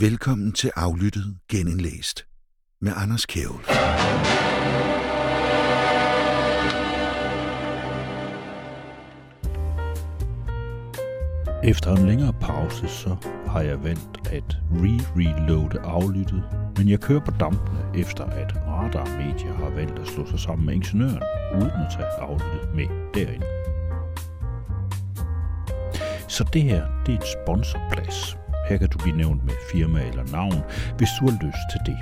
Velkommen til Aflyttet Genindlæst med Anders Kjævel. Efter en længere pause, så har jeg valgt at re-reloade aflyttet, men jeg kører på dampene efter at Radar Media har valgt at slå sig sammen med ingeniøren, uden at tage aflyttet med derind. Så det her, det er en sponsorplads. Her kan du blive nævnt med firma eller navn, hvis du har lyst til det.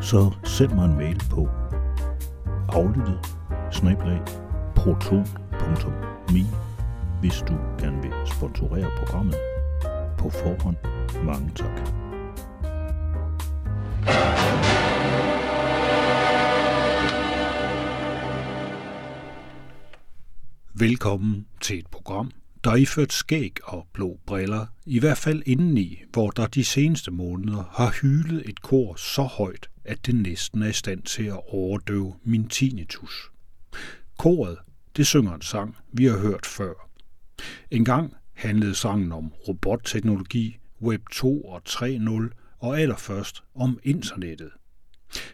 Så send mig en mail på aflyttet proton.me hvis du gerne vil sponsorere programmet. På forhånd, mange tak. Velkommen til et program, der er iført skæg og blå briller, i hvert fald indeni, hvor der de seneste måneder har hylet et kor så højt, at det næsten er i stand til at overdøve min tinnitus. Koret, det synger en sang, vi har hørt før. En gang handlede sangen om robotteknologi, Web 2 og 3.0 og allerførst om internettet.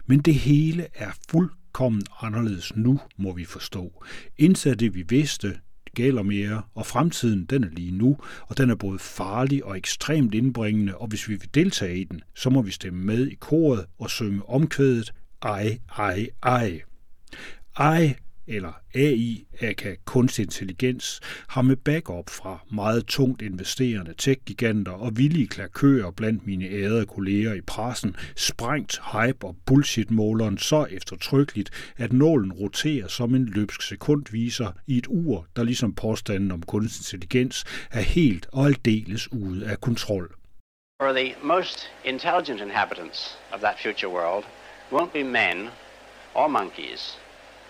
Men det hele er fuldkommen anderledes nu, må vi forstå. Indtil det vi vidste, gælder mere, og fremtiden den er lige nu, og den er både farlig og ekstremt indbringende, og hvis vi vil deltage i den, så må vi stemme med i koret og synge omkvædet ej, ej, ej. Ej, eller AI, aka kunstig intelligens, har med backup fra meget tungt investerende tech-giganter og villige klakører blandt mine ærede kolleger i pressen sprængt hype- og bullshit-måleren så eftertrykkeligt, at nålen roterer som en løbsk sekundviser i et ur, der ligesom påstanden om kunstig intelligens er helt og aldeles ude af kontrol. For the most intelligent inhabitants of that future world won't be men or monkeys,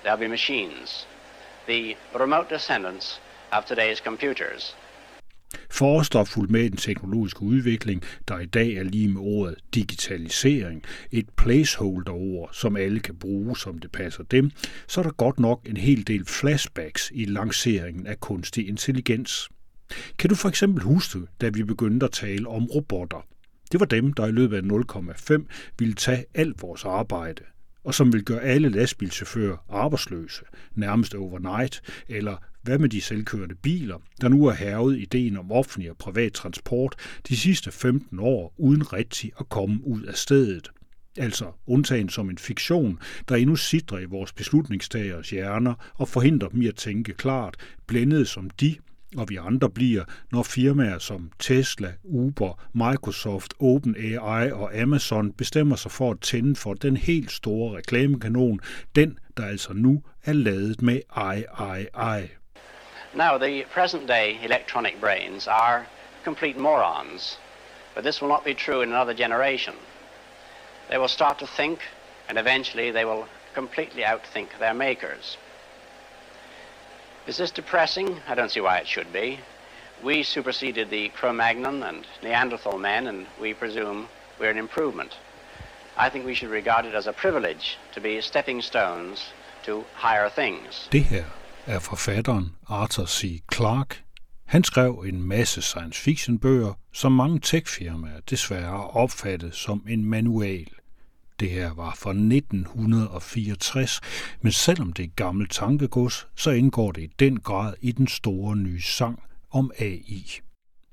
There'll be machines, the remote descendants of today's computers. Forster fulgt med den teknologiske udvikling, der i dag er lige med ordet digitalisering, et placeholder-ord, som alle kan bruge, som det passer dem, så er der godt nok en hel del flashbacks i lanceringen af kunstig intelligens. Kan du for eksempel huske, da vi begyndte at tale om robotter? Det var dem, der i løbet af 0,5 ville tage alt vores arbejde – og som vil gøre alle lastbilchauffører arbejdsløse, nærmest overnight, eller hvad med de selvkørende biler, der nu har hervet ideen om offentlig og privat transport de sidste 15 år uden rigtig at komme ud af stedet. Altså undtagen som en fiktion, der endnu sidder i vores beslutningstagers hjerner og forhindrer dem i at tænke klart, blændet som de og vi andre bliver, når firmaer som Tesla, Uber, Microsoft, OpenAI og Amazon bestemmer sig for at tænde for den helt store reklamekanon, den, der altså nu er ladet med AI. Now, the present day electronic brains are complete morons, but this will not be true in another generation. They will start to think, and eventually they will completely outthink their makers. Is this depressing? I don't see why it should be. We superseded the Cro-Magnon and Neanderthal men, and we presume we're an improvement. I think we should regard it as a privilege to be stepping stones to higher things. Det her er forfatteren Arthur C. Clarke. Han skrev en masse science fiction bøger, som mange techfirmaer desværre opfattede som en manual. Det her var fra 1964, men selvom det er gammelt tankegods, så indgår det i den grad i den store nye sang om AI.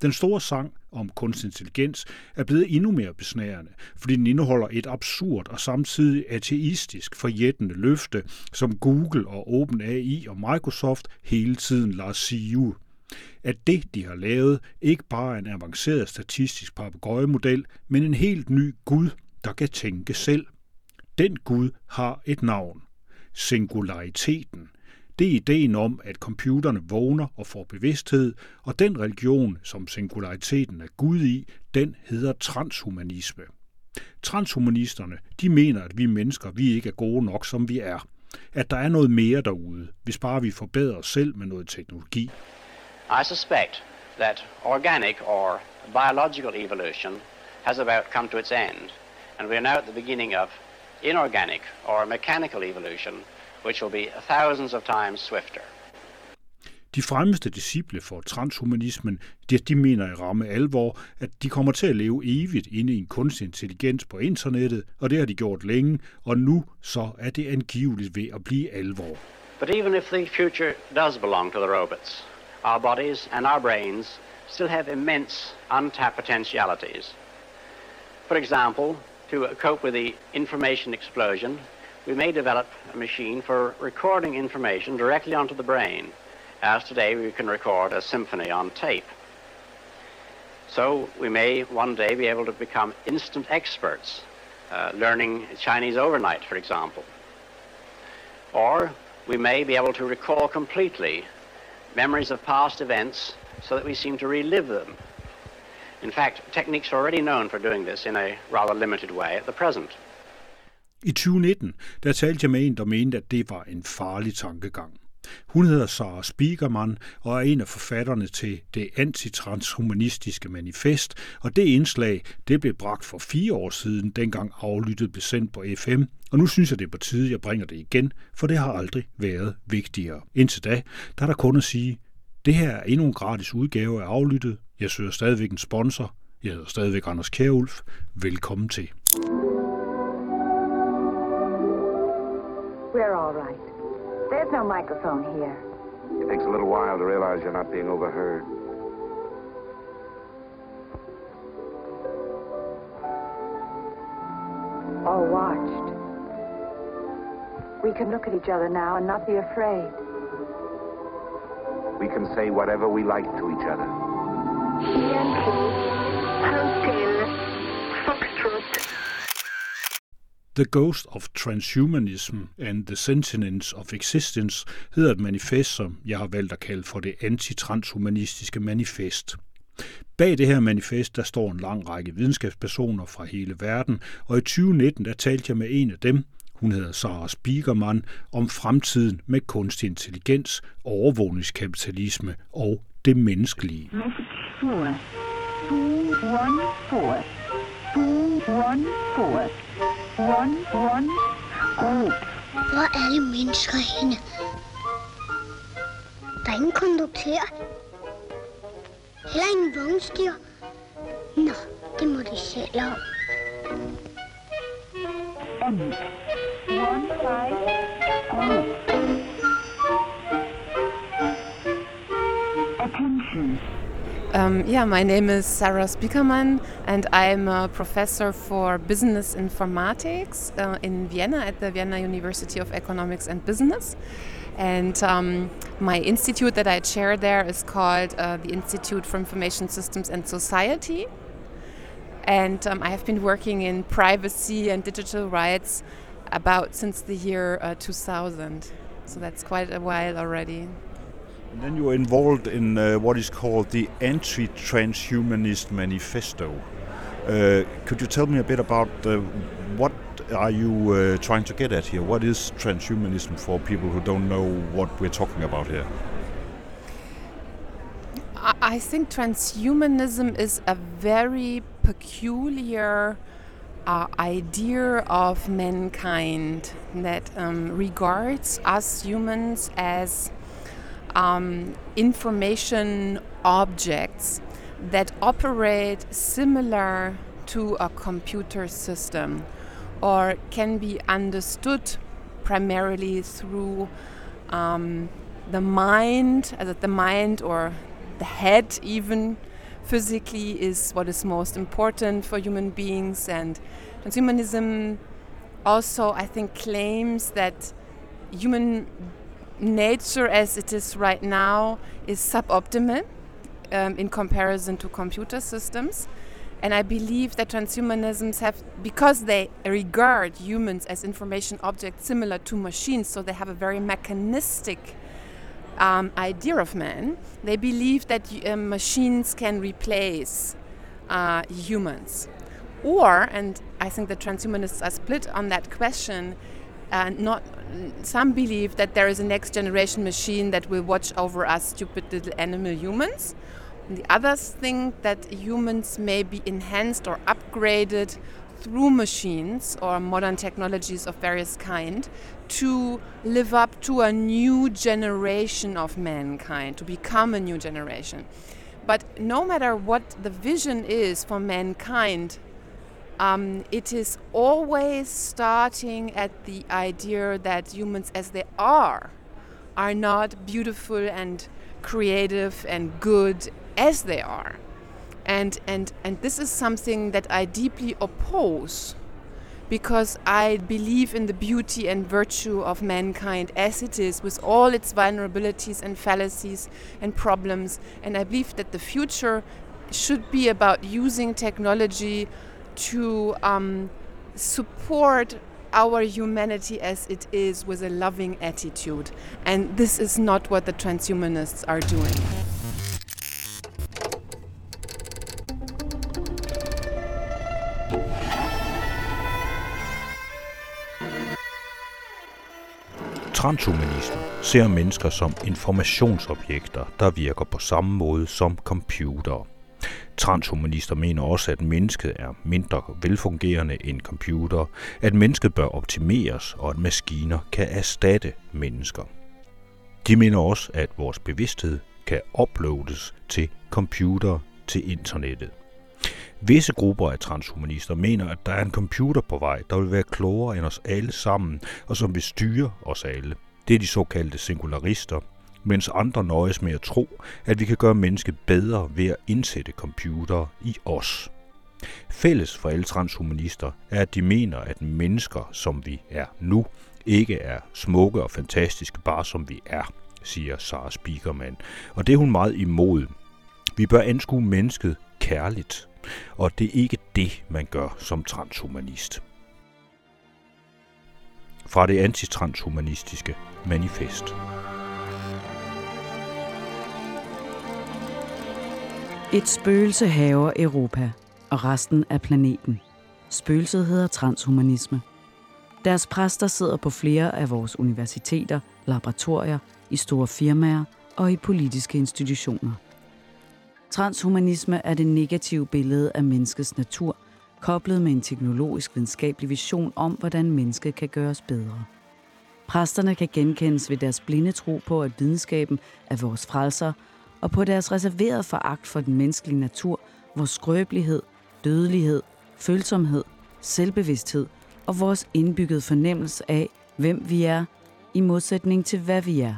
Den store sang om kunstig intelligens er blevet endnu mere besnærende, fordi den indeholder et absurd og samtidig ateistisk forjættende løfte, som Google og OpenAI og Microsoft hele tiden lader sige. At det, de har lavet, ikke bare er en avanceret statistisk papegøjemodel, men en helt ny Gud, der kan tænke selv. Den Gud har et navn. Singulariteten. Det er ideen om, at computerne vågner og får bevidsthed, og den religion, som singulariteten er Gud i, den hedder transhumanisme. Transhumanisterne, de mener, at vi mennesker, vi ikke er gode nok, som vi er. At der er noget mere derude, hvis bare vi forbedrer os selv med noget teknologi. I suspect that organic or biological evolution has about come to its end and we are now at the beginning of inorganic or mechanical evolution, which will be thousands of times swifter. De fremmeste disciple for transhumanismen, de, de mener i ramme alvor, at de kommer til at leve evigt inde i en kunstig intelligens på internettet, og det har de gjort længe, og nu så er det angiveligt ved at blive alvor. But even if the future does belong to the robots, our bodies and our brains still have immense untapped potentialities. For example, to cope with the information explosion, we may develop a machine for recording information directly onto the brain, as today we can record a symphony on tape. So we may one day be able to become instant experts, uh, learning Chinese overnight, for example. Or we may be able to recall completely memories of past events so that we seem to relive them. In fact, techniques are already known for doing this in a rather limited way at the present. I 2019, der talte jeg med en, der mente, at det var en farlig tankegang. Hun hedder Sara Spiegermann og er en af forfatterne til det antitranshumanistiske manifest, og det indslag det blev bragt for fire år siden, dengang aflyttet blev sendt på FM, og nu synes jeg, det er på tide, jeg bringer det igen, for det har aldrig været vigtigere. Indtil da, der er der kun at sige, det her er endnu en gratis udgave af aflyttet. Jeg søger stadigvæk en sponsor. Jeg hedder stadigvæk Anders Kjærulf. Velkommen til. We're all right. There's no microphone here. It takes a little while to realize you're not being overheard. Or watched. We can look at each other now and not be afraid. We can say whatever we like to each other. Hotel Foxtrot. The Ghost of Transhumanism and the Sentience of Existence hedder et manifest, som jeg har valgt at kalde for det antitranshumanistiske manifest. Bag det her manifest, der står en lang række videnskabspersoner fra hele verden, og i 2019, der talte jeg med en af dem, hun hedder Sara Spiegermann, om fremtiden med kunstig intelligens, overvågningskapitalisme og det menneskelige. Message 4. 214. 214. 11. Group. Hvor er alle mennesker henne? Der er ingen konduktør. Heller ingen vognstyr. Nå, det må de selv om. End. 1 5 Group. Attention. Um, yeah, my name is Sarah Spiekermann, and I'm a professor for business informatics uh, in Vienna at the Vienna University of Economics and Business. And um, my institute that I chair there is called uh, the Institute for Information Systems and Society. And um, I have been working in privacy and digital rights about since the year uh, 2000. So that's quite a while already. And then you are involved in uh, what is called the Anti-Transhumanist Manifesto. Uh, could you tell me a bit about uh, what are you uh, trying to get at here? What is transhumanism for people who don't know what we're talking about here? I I think transhumanism is a very peculiar uh, idea of mankind that um, regards us humans as um, information objects that operate similar to a computer system or can be understood primarily through um, the mind, the mind or the head, even physically, is what is most important for human beings. And transhumanism also, I think, claims that human nature as it is right now is suboptimal um, in comparison to computer systems. And I believe that transhumanisms have, because they regard humans as information objects similar to machines, so they have a very mechanistic um, idea of man, they believe that uh, machines can replace uh, humans. Or, and I think the transhumanists are split on that question, uh, not some believe that there is a next generation machine that will watch over us stupid little animal humans. And the others think that humans may be enhanced or upgraded through machines or modern technologies of various kind to live up to a new generation of mankind, to become a new generation. But no matter what the vision is for mankind, um, it is always starting at the idea that humans, as they are, are not beautiful and creative and good as they are. And, and, and this is something that I deeply oppose because I believe in the beauty and virtue of mankind as it is, with all its vulnerabilities and fallacies and problems. And I believe that the future should be about using technology to um, support our humanity as it is with a loving attitude. And this is not what the transhumanists are doing. Transhumanister ser mennesker som informationsobjekter, der virker på samme måde som computere. Transhumanister mener også, at mennesket er mindre velfungerende end computer, at mennesket bør optimeres, og at maskiner kan erstatte mennesker. De mener også, at vores bevidsthed kan uploades til computer til internettet. Visse grupper af transhumanister mener, at der er en computer på vej, der vil være klogere end os alle sammen, og som vil styre os alle. Det er de såkaldte singularister, mens andre nøjes med at tro, at vi kan gøre mennesket bedre ved at indsætte computere i os. Fælles for alle transhumanister er, at de mener, at mennesker, som vi er nu, ikke er smukke og fantastiske, bare som vi er, siger Sara Spiekermann. Og det er hun meget imod. Vi bør anskue mennesket kærligt, og det er ikke det, man gør som transhumanist. Fra det antitranshumanistiske manifest. Et spøgelse haver Europa og resten af planeten. Spøgelset hedder transhumanisme. Deres præster sidder på flere af vores universiteter, laboratorier, i store firmaer og i politiske institutioner. Transhumanisme er det negative billede af menneskets natur, koblet med en teknologisk videnskabelig vision om, hvordan mennesket kan gøres bedre. Præsterne kan genkendes ved deres blinde tro på, at videnskaben er vores frelser, og på deres reserverede foragt for den menneskelige natur, vores skrøbelighed, dødelighed, følsomhed, selvbevidsthed og vores indbyggede fornemmelse af, hvem vi er, i modsætning til hvad vi er.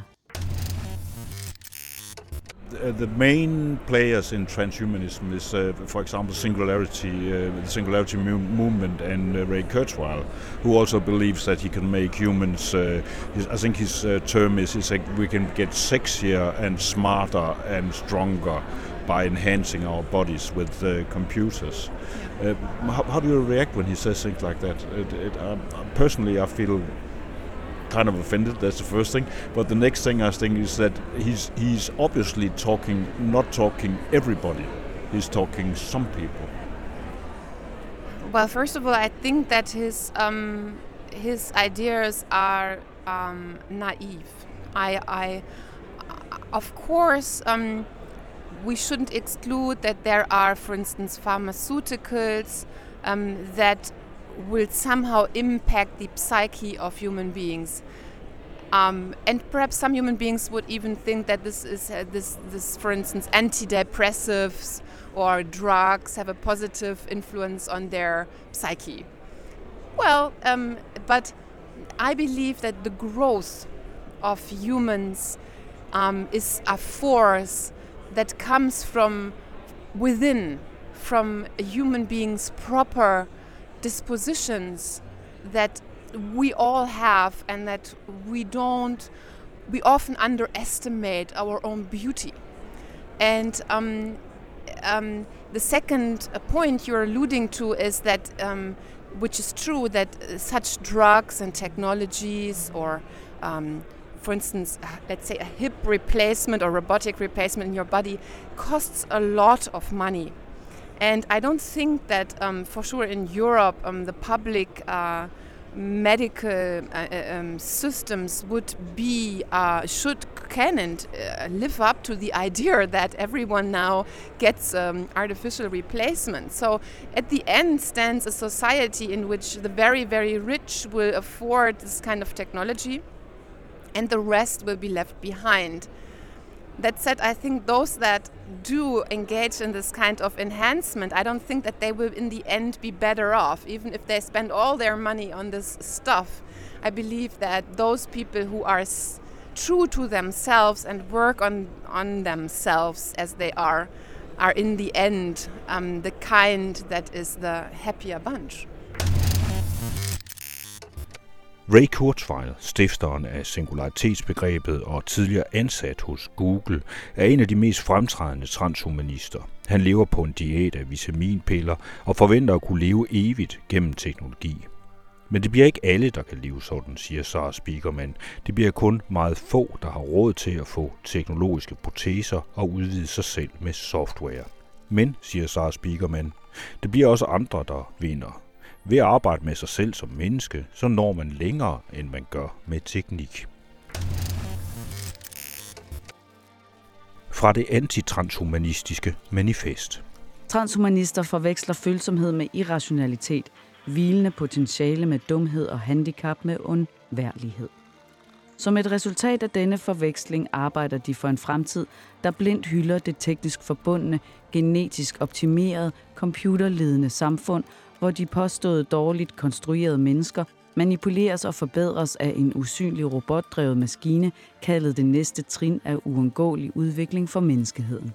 Uh, the main players in transhumanism is, uh, for example, Singularity, uh, the Singularity mu- movement, and uh, Ray Kurzweil, who also believes that he can make humans. Uh, his, I think his uh, term is, is like we can get sexier and smarter and stronger by enhancing our bodies with computers. How, how, do you react when he says things like that? It, it, personally, I feel kind of offended. That's the first thing. But the next thing I think is that he's he's obviously talking, not talking everybody. He's talking some people. Well, first of all, I think that his um, his ideas are um, naive. I, I of course. Um, we shouldn't exclude that there are, for instance, pharmaceuticals um, that will somehow impact the psyche of human beings. Um, and perhaps some human beings would even think that this is uh, this, this, for instance, antidepressives or drugs have a positive influence on their psyche. Well, um, but I believe that the growth of humans um, is a force that comes from within, from a human being's proper dispositions that we all have and that we don't we often underestimate our own beauty. And um, um, the second point you're alluding to is that um, which is true that such drugs and technologies or um, for instance let's say a hip replacement or robotic replacement in your body costs a lot of money and I don't think that, um, for sure, in Europe, um, the public uh, medical uh, uh um, systems would be uh, should can and uh, live up to the idea that everyone now gets um, artificial replacement. So at the end stands a society in which the very, very rich will afford this kind of technology and the rest will be left behind. That said, I think those that do engage in this kind of enhancement, I don't think that they will in the end be better off, even if they spend all their money on this stuff. I believe that those people who are true to themselves and work on, on themselves as they are, are in the end um, the kind that is the happier bunch. Ray Kurzweil, stifteren af singularitetsbegrebet og tidligere ansat hos Google, er en af de mest fremtrædende transhumanister. Han lever på en diæt af vitaminpiller og forventer at kunne leve evigt gennem teknologi. Men det bliver ikke alle, der kan leve sådan, siger Sarah Spiegelman. Det bliver kun meget få, der har råd til at få teknologiske proteser og udvide sig selv med software. Men, siger Sarah Spiegelman, det bliver også andre, der vinder. Ved at arbejde med sig selv som menneske, så når man længere, end man gør med teknik. Fra det antitranshumanistiske manifest. Transhumanister forveksler følsomhed med irrationalitet, hvilende potentiale med dumhed og handicap med undværlighed. Som et resultat af denne forveksling arbejder de for en fremtid, der blindt hylder det teknisk forbundne, genetisk optimerede, computerledende samfund, hvor de påståede dårligt konstruerede mennesker manipuleres og forbedres af en usynlig robotdrevet maskine, kaldet det næste trin af uundgåelig udvikling for menneskeheden.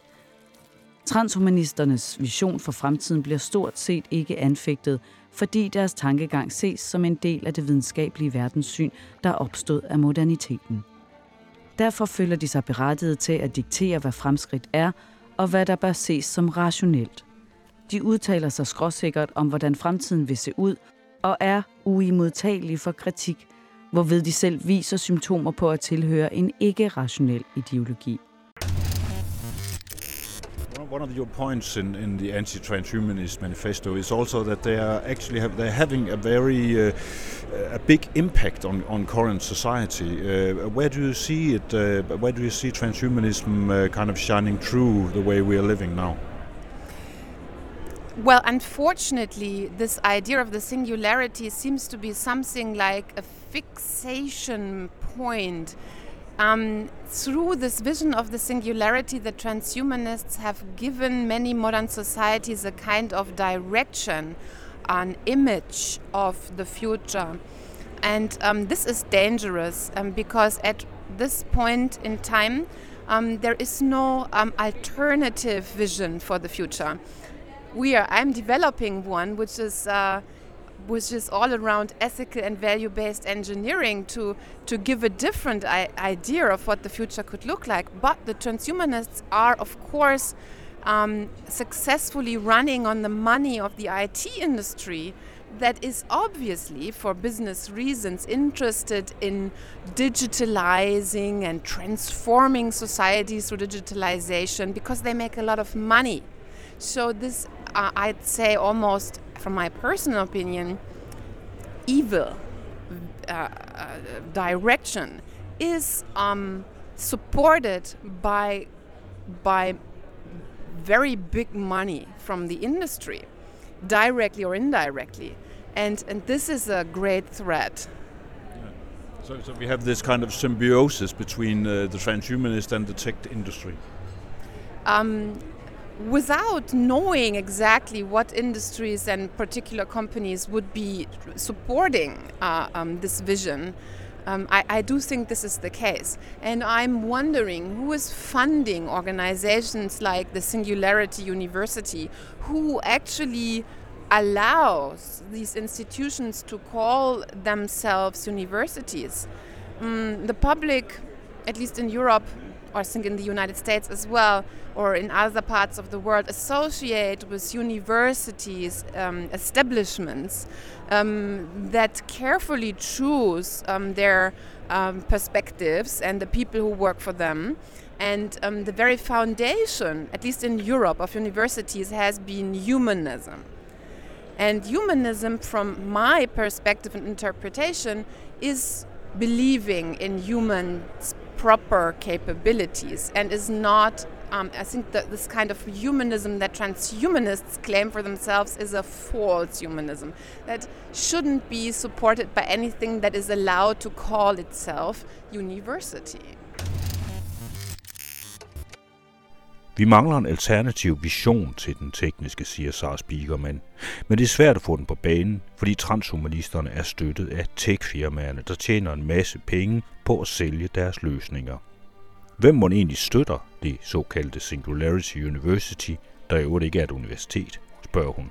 Transhumanisternes vision for fremtiden bliver stort set ikke anfægtet, fordi deres tankegang ses som en del af det videnskabelige verdenssyn, der opstod af moderniteten. Derfor føler de sig berettiget til at diktere, hvad fremskridt er, og hvad der bør ses som rationelt. De udtaler sig skråsikkert om, hvordan fremtiden vil se ud, og er uimodtagelige for kritik, hvorved de selv viser symptomer på at tilhøre en ikke-rationel ideologi. one of your points in, in the anti-transhumanist manifesto is also that they are actually have, they're having a very uh, a big impact on, on current society. Uh, where do you see it? Uh, where do you see transhumanism uh, kind of shining through the way we are living now? Well, unfortunately, this idea of the singularity seems to be something like a fixation point um, through this vision of the singularity, the transhumanists have given many modern societies a kind of direction, an image of the future. And um, this is dangerous um, because at this point in time, um, there is no um, alternative vision for the future. We are, I'm developing one which is uh, which is all around ethical and value-based engineering to to give a different idea of what the future could look like. But the transhumanists are, of course, um, successfully running on the money of the IT industry that is obviously, for business reasons, interested in digitalizing and transforming societies through digitalization because they make a lot of money. So this, uh, I'd say, almost from my personal opinion, evil uh, uh, direction is um, supported by by very big money from the industry, directly or indirectly, and and this is a great threat. So, so we have this kind of symbiosis between uh, the transhumanist and the tech industry. Um, without knowing exactly what industries and particular companies would be supporting uh, um, this vision, um, I, I, do think this is the case. And I'm wondering who is funding organizations like the Singularity University, who actually allows these institutions to call themselves universities. Um, the public, at least in Europe, I think in the United States as well, or in other parts of the world, associate with universities, um, establishments um, that carefully choose um, their um, perspectives and the people who work for them. And um, the very foundation, at least in Europe, of universities has been humanism. And humanism, from my perspective and interpretation, is believing in human proper capabilities and is not um, I think that this kind of humanism that transhumanists claim for themselves is a false humanism that shouldn't be supported by anything that is allowed to call itself university. Vi mangler en alternativ vision til den tekniske, siger Sara Spiegelman. Men det er svært at få den på banen, fordi transhumanisterne er støttet af tech-firmaerne, der tjener en masse penge på at sælge deres løsninger. Hvem må egentlig støtter det såkaldte Singularity University, der i øvrigt ikke er et universitet, spørger hun.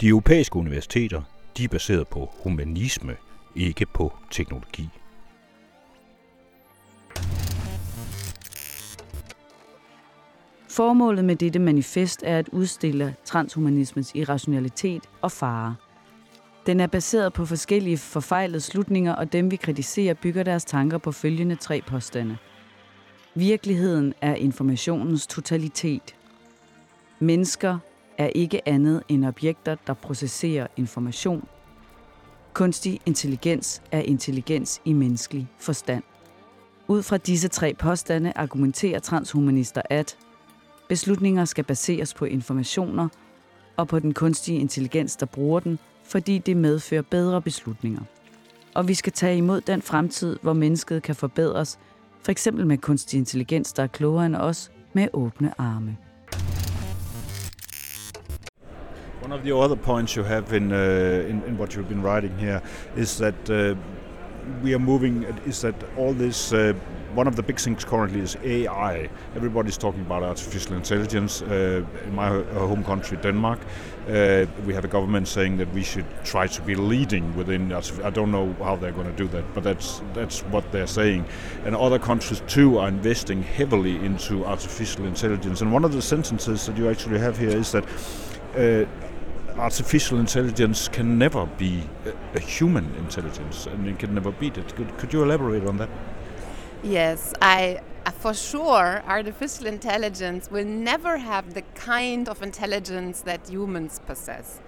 De europæiske universiteter de er baseret på humanisme, ikke på teknologi. Formålet med dette manifest er at udstille transhumanismens irrationalitet og fare. Den er baseret på forskellige forfejlede slutninger, og dem vi kritiserer bygger deres tanker på følgende tre påstande. Virkeligheden er informationens totalitet. Mennesker er ikke andet end objekter, der processerer information. Kunstig intelligens er intelligens i menneskelig forstand. Ud fra disse tre påstande argumenterer transhumanister, at beslutninger skal baseres på informationer og på den kunstige intelligens, der bruger den, fordi det medfører bedre beslutninger. Og vi skal tage imod den fremtid, hvor mennesket kan forbedres for eksempel med kunstig intelligens, der er klogere end os, med åbne arme. One of the other points you have in, uh, in, in what you've been writing here is that uh, we are moving, is that all this uh, one of the big things currently is AI. Everybody's talking about artificial intelligence. Uh, in my home country, Denmark, uh, we have a government saying that we should try to be leading within. I don't know how they're going to do that, but that's that's what they're saying. And other countries too are investing heavily into artificial intelligence. And one of the sentences that you actually have here is that. Uh, artificial intelligence can never be a, a, human intelligence and it can never beat it. Could, could you elaborate on that? Yes, I uh, for sure artificial intelligence will never have the kind of intelligence that humans possess.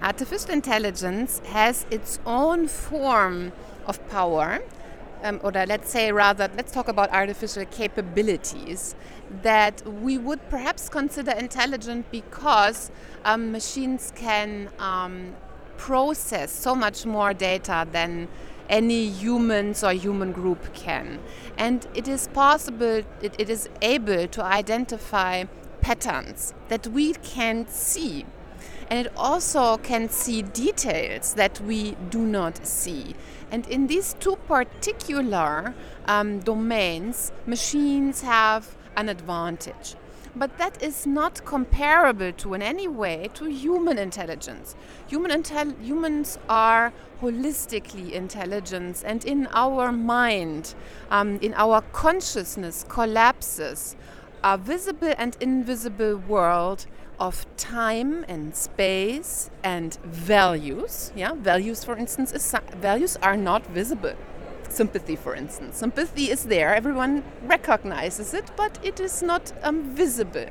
Artificial intelligence has its own form of power, um, or let's say rather, let's talk about artificial capabilities that we would perhaps consider intelligent because um, machines can um, process so much more data than any humans or human group can. And it is possible, it, it is able to identify patterns that we can't see. And it also can see details that we do not see. And in these two particular um, domains, machines have an advantage but that is not comparable to in any way to human intelligence. Human intel- humans are holistically intelligent, and in our mind, um, in our consciousness, collapses a visible and invisible world of time and space and values. Yeah, values, for instance, values are not visible sympathy, for instance. Sympathy is there, everyone recognizes it, but it is not um, visible.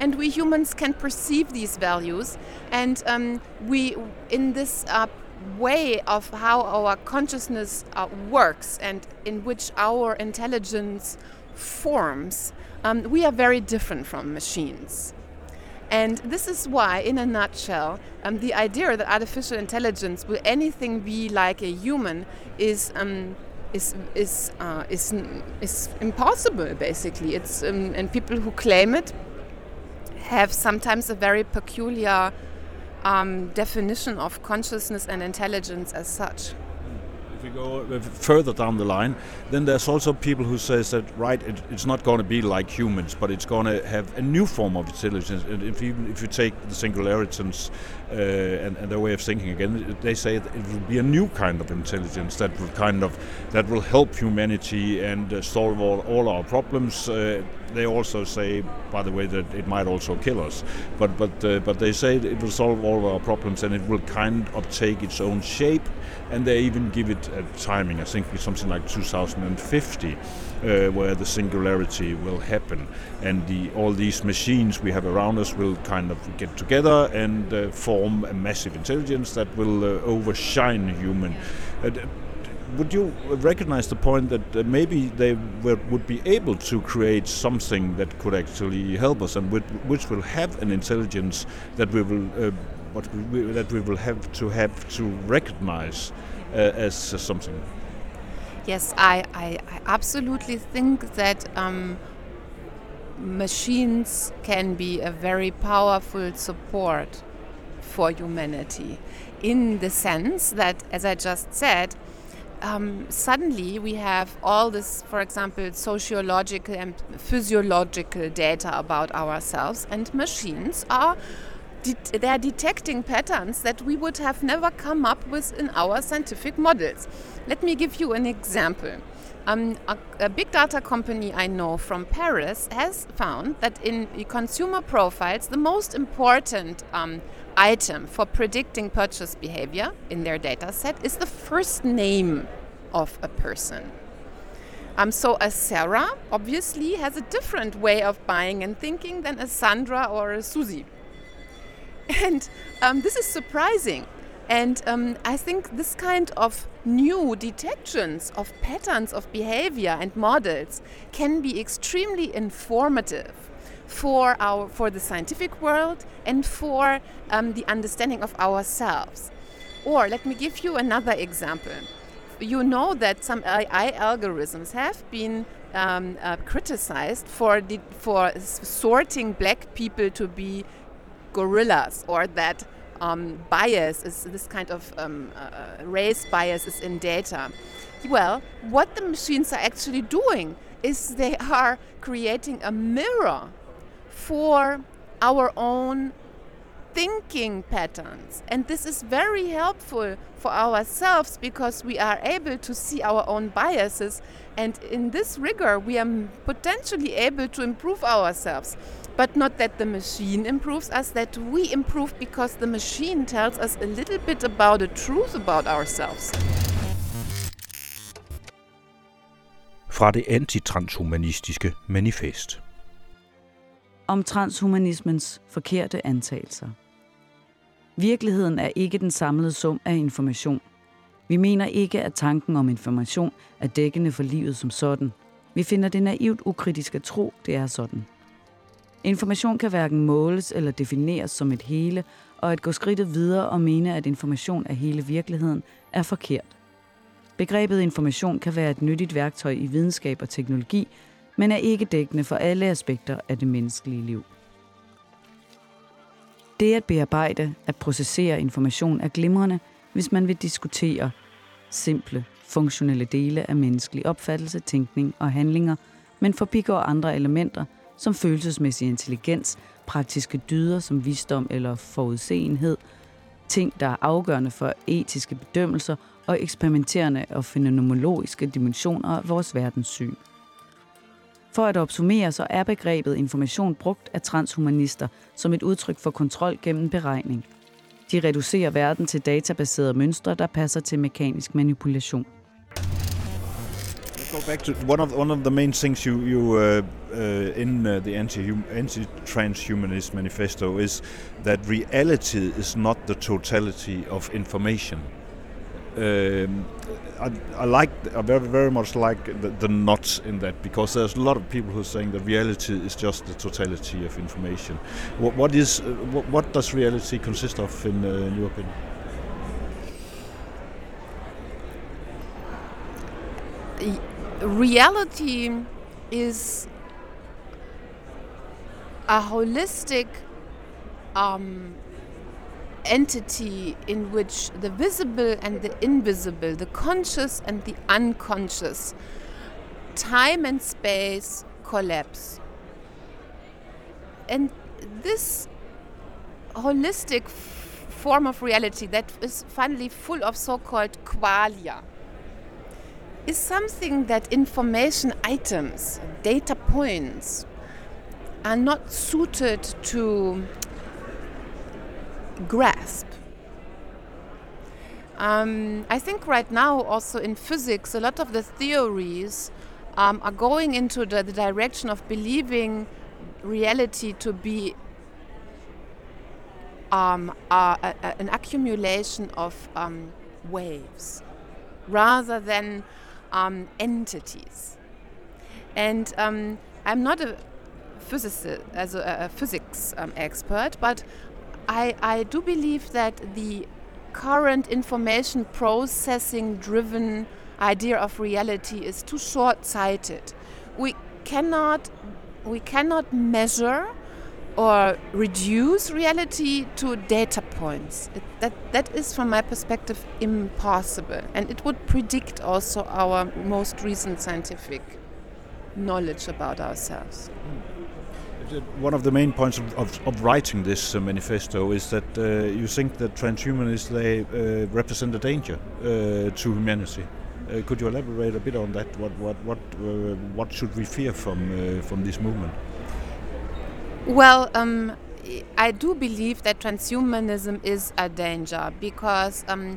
And we humans can perceive these values, and um, we, in this uh, way of how our consciousness uh, works and in which our intelligence forms, um, we are very different from machines. And this is why, in a nutshell, um, the idea that artificial intelligence will anything be like a human is um, is is uh, is is impossible. Basically, it's um, and people who claim it have sometimes a very peculiar um, definition of consciousness and intelligence as such we go further down the line, then there's also people who says that right, it, it's not going to be like humans, but it's going to have a new form of intelligence. And if you if you take the singularities uh, and, and their way of thinking again, they say it will be a new kind of intelligence that will kind of that will help humanity and uh, solve all, all our problems. Uh, they also say, by the way, that it might also kill us. But but uh, but they say it will solve all our problems and it will kind of take its own shape and they even give it a timing. I think it's something like 2050, uh, where the singularity will happen, and the, all these machines we have around us will kind of get together and uh, form a massive intelligence that will uh, overshine human. Uh, would you recognize the point that uh, maybe they were, would be able to create something that could actually help us and which, which will have an intelligence that we will uh, what we, that we will have to have to recognize uh, as something? Yes, I, I, I absolutely think that um, machines can be a very powerful support for humanity in the sense that, as I just said, um, suddenly we have all this, for example, sociological and physiological data about ourselves, and machines are they are detecting patterns that we would have never come up with in our scientific models. Let me give you an example. Um, a, a, big data company I know from Paris has found that in consumer profiles, the most important um, item for predicting purchase behavior in their data set is the first name of a person. Um, so a Sarah obviously has a different way of buying and thinking than a Sandra or a Susie. And um, this is surprising. And um, I think this kind of new detections of patterns of behavior and models can be extremely informative for our for the scientific world and for um, the understanding of ourselves. Or let me give you another example. You know that some AI algorithms have been um, uh, criticized for the, for sorting black people to be gorillas or that um, bias is this kind of um, uh, race bias is in data. Well, what the machines are actually doing is they are creating a mirror for our own thinking patterns. And this is very helpful for ourselves because we are able to see our own biases. And in this rigor, we are potentially able to improve ourselves. But not that the machine improves us, that we improve because the machine tells us a little bit about the truth about ourselves. Fra det antitranshumanistiske manifest. Om transhumanismens forkerte antagelser. Virkeligheden er ikke den samlede sum af information. Vi mener ikke, at tanken om information er dækkende for livet som sådan. Vi finder det naivt ukritisk at tro, det er sådan. Information kan hverken måles eller defineres som et hele, og at gå skridtet videre og mene, at information er hele virkeligheden, er forkert. Begrebet information kan være et nyttigt værktøj i videnskab og teknologi, men er ikke dækkende for alle aspekter af det menneskelige liv. Det at bearbejde, at processere information er glimrende, hvis man vil diskutere simple, funktionelle dele af menneskelig opfattelse, tænkning og handlinger, men forbigår andre elementer som følelsesmæssig intelligens, praktiske dyder som visdom eller forudseenhed, ting, der er afgørende for etiske bedømmelser og eksperimenterende og fenomenologiske dimensioner af vores verdenssyn. For at opsummere, så er begrebet information brugt af transhumanister som et udtryk for kontrol gennem beregning. De reducerer verden til databaserede mønstre, der passer til mekanisk manipulation. Go back to one of one of the main things you you uh, uh, in uh, the anti anti-transhumanist manifesto is that reality is not the totality of information. Um, I, I like I very very much like the, the in that because there's a lot of people who are saying that reality is just the totality of information. What, what is uh, what, what does reality consist of in, uh, in your opinion? Reality is a holistic um, entity in which the visible and the invisible, the conscious and the unconscious, time and space collapse. And this holistic form of reality that is finally full of so called qualia is something that information items, data points, are not suited to grasp. Um, I think right now, also in physics, a lot of the theories um, are going into the, the, direction of believing reality to be um, an accumulation of um, waves. rather than um, entities. And um, I'm not a physicist, as a, a physics um, expert, but I, I do believe that the current information processing driven idea of reality is too short sighted. We cannot, we cannot measure or reduce reality to data points. It, that, that is, from my perspective, impossible. And it would predict also our most recent scientific knowledge about ourselves. Hmm. One of the main points of, of, of writing this uh, manifesto is that uh, you think that transhumanists they uh, represent a danger uh, to humanity. Uh, could you elaborate a bit on that? What what what uh, what should we fear from from this movement? Well, um, I do believe that transhumanism is a danger because um,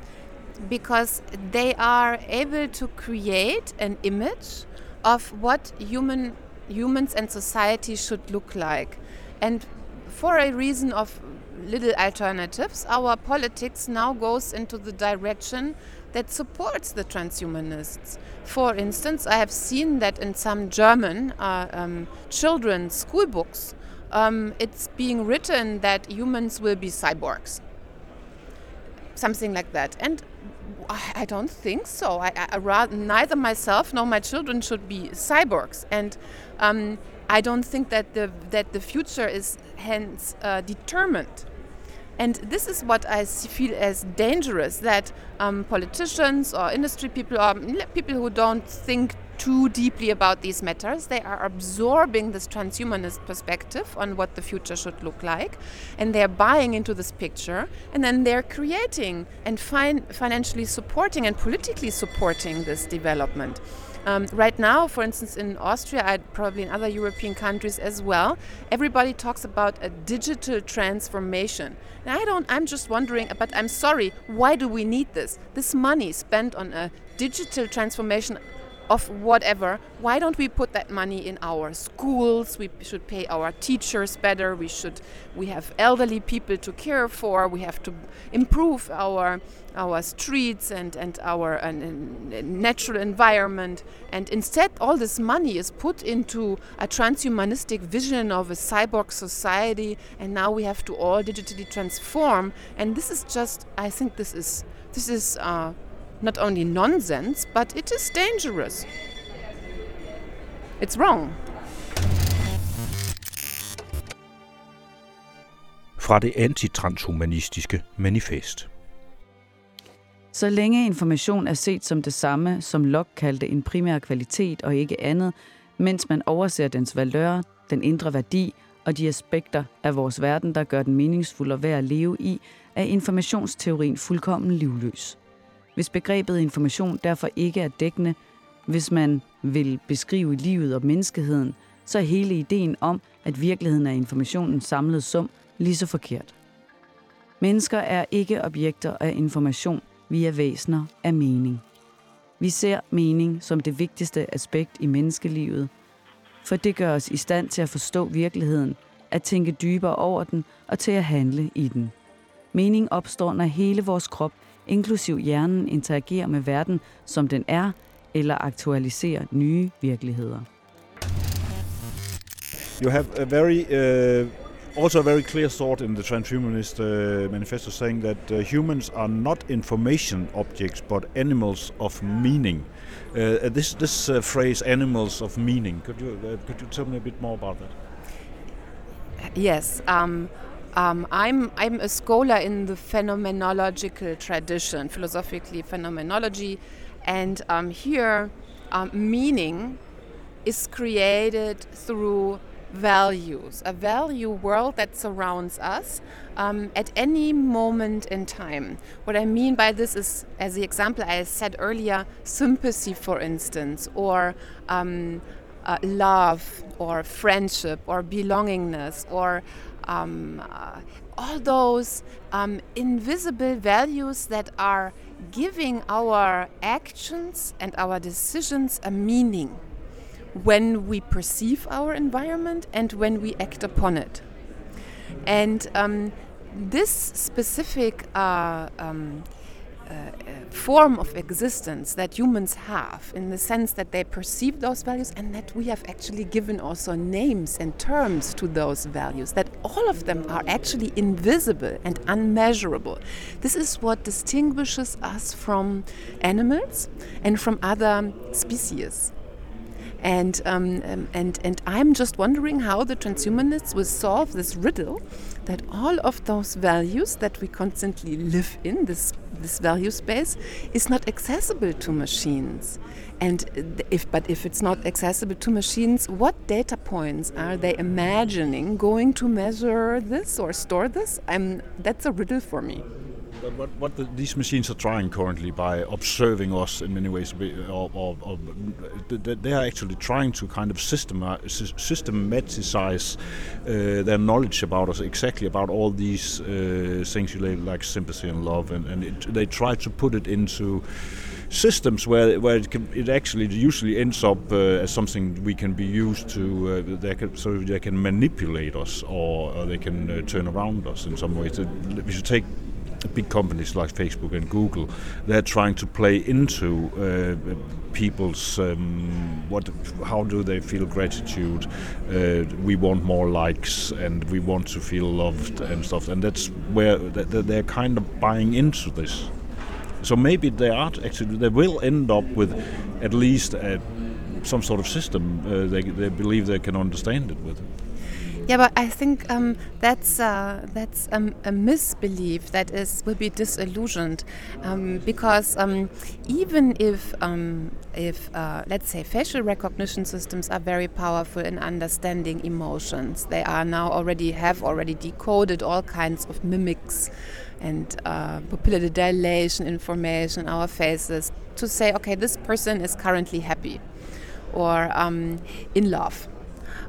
because they are able to create an image of what human humans and society should look like, and for a reason of little alternatives, our politics now goes into the direction that supports the transhumanists. For instance, I have seen that in some German uh, um, children's school books um, it's being written that humans will be cyborgs. Something like that. And I don't think so. I, I rather, neither myself nor my children should be cyborgs. And um, I don't think that the, that the future is hence uh, determined. And this is what I feel as dangerous that um, politicians or industry people or people who don't think too deeply about these matters. They are absorbing this transhumanist perspective on what the future should look like, and they're buying into this picture, and then they're creating and fin- financially supporting and politically supporting this development. Um, right now, for instance, in Austria, probably in other European countries as well, everybody talks about a digital transformation. And I don't. I'm just wondering. But I'm sorry. Why do we need this? This money spent on a digital transformation of whatever, why don't we put that money in our schools? We should pay our teachers better. We should we have elderly people to care for. We have to improve our our streets and and our natural environment. And instead, all this money is put into a transhumanistic vision of a cyborg society. And now we have to all digitally transform. And this is just, I think, this is this is. Uh, not only nonsense, but it is dangerous. It's wrong. Fra det antitranshumanistiske manifest. Så længe information er set som det samme, som Locke kaldte en primær kvalitet og ikke andet, mens man overser dens valør, den indre værdi og de aspekter af vores verden, der gør den meningsfuld og værd at leve i, er informationsteorien fuldkommen livløs. Hvis begrebet information derfor ikke er dækkende, hvis man vil beskrive livet og menneskeheden, så er hele ideen om, at virkeligheden er informationens samlede sum, lige så forkert. Mennesker er ikke objekter af information, vi er væsener af mening. Vi ser mening som det vigtigste aspekt i menneskelivet, for det gør os i stand til at forstå virkeligheden, at tænke dybere over den og til at handle i den. Mening opstår, når hele vores krop inklusiv hjernen, interagerer med verden, som den er, eller aktualiserer nye virkeligheder. You have a very uh, also a very clear thought in the transhumanist uh, manifesto saying that uh, humans are not information objects but animals of meaning. Uh, this this uh, phrase "animals of meaning" could you uh, could you tell me a bit more about that? Yes. Um, um, I'm, I'm a scholar in the phenomenological tradition, philosophically phenomenology, and um, here um, meaning is created through values, a value world that surrounds us um, at any moment in time. What I mean by this is, as the example I said earlier, sympathy, for instance, or um, uh, love, or friendship, or belongingness, or um, uh, all those um, invisible values that are giving our actions and our decisions a meaning when we perceive our environment and when we act upon it. And um, this specific uh, um, form of existence that humans have in the sense that they perceive those values and that we have actually given also names and terms to those values, that all of them are actually invisible and unmeasurable. This is what distinguishes us from animals and from other species. And, um, um, and, and I'm just wondering how the transhumanists will solve this riddle that all of those values that we constantly live in, this, this value space, is not accessible to machines. And if, but if it's not accessible to machines, what data points are they imagining going to measure this or store this? I'm, that's a riddle for me. But what, what the, these machines are trying currently by observing us in many ways, or, or, or they are actually trying to kind of systematize, uh, their knowledge about us, exactly about all these uh, things you like sympathy and love, and, and it, they try to put it into systems where where it, can, it actually usually ends up uh, as something we can be used to uh, they can, so they can manipulate us or, or they can uh, turn around us in some ways. We should take big companies like Facebook and Google, they're trying to play into uh, people's um, what, how do they feel gratitude? Uh, we want more likes and we want to feel loved and stuff, and that's where they're kind of buying into this. So maybe they are actually they will end up with at least a, some sort of system uh, they, they believe they can understand it with. Yeah, but I think um, that's uh, that's um, a misbelief that is will be disillusioned um, because um, even if um, if uh, let's say facial recognition systems are very powerful in understanding emotions, they are now already have already decoded all kinds of mimics and uh, dilation information in our faces to say, okay, this person is currently happy or um, in love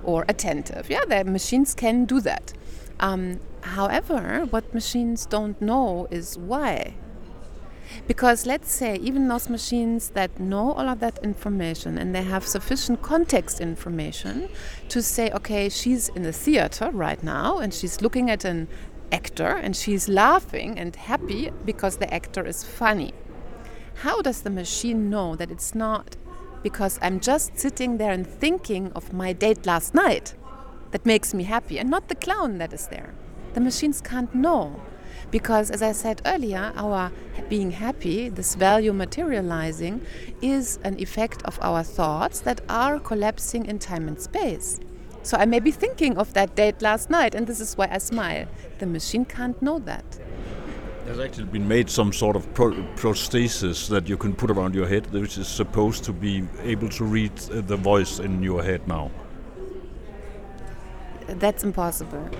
or attentive. Yeah, the machines can do that. Um, however, what machines don't know is why. Because let's say even those machines that know all of that information and they have sufficient context information to say, okay, she's in the theater right now and she's looking at an actor and she's laughing and happy because the actor is funny. How does the machine know that it's not because I'm just sitting there and thinking of my date last night that makes me happy and not the clown that is there. The machines can't know. Because, as I said earlier, our being happy, this value materializing, is an effect of our thoughts that are collapsing in time and space. So I may be thinking of that date last night, and this is why I smile. The machine can't know that. There's actually been made some sort of pro prosthesis that you can put around your head, which is supposed to be able to read the voice in your head now. That's impossible.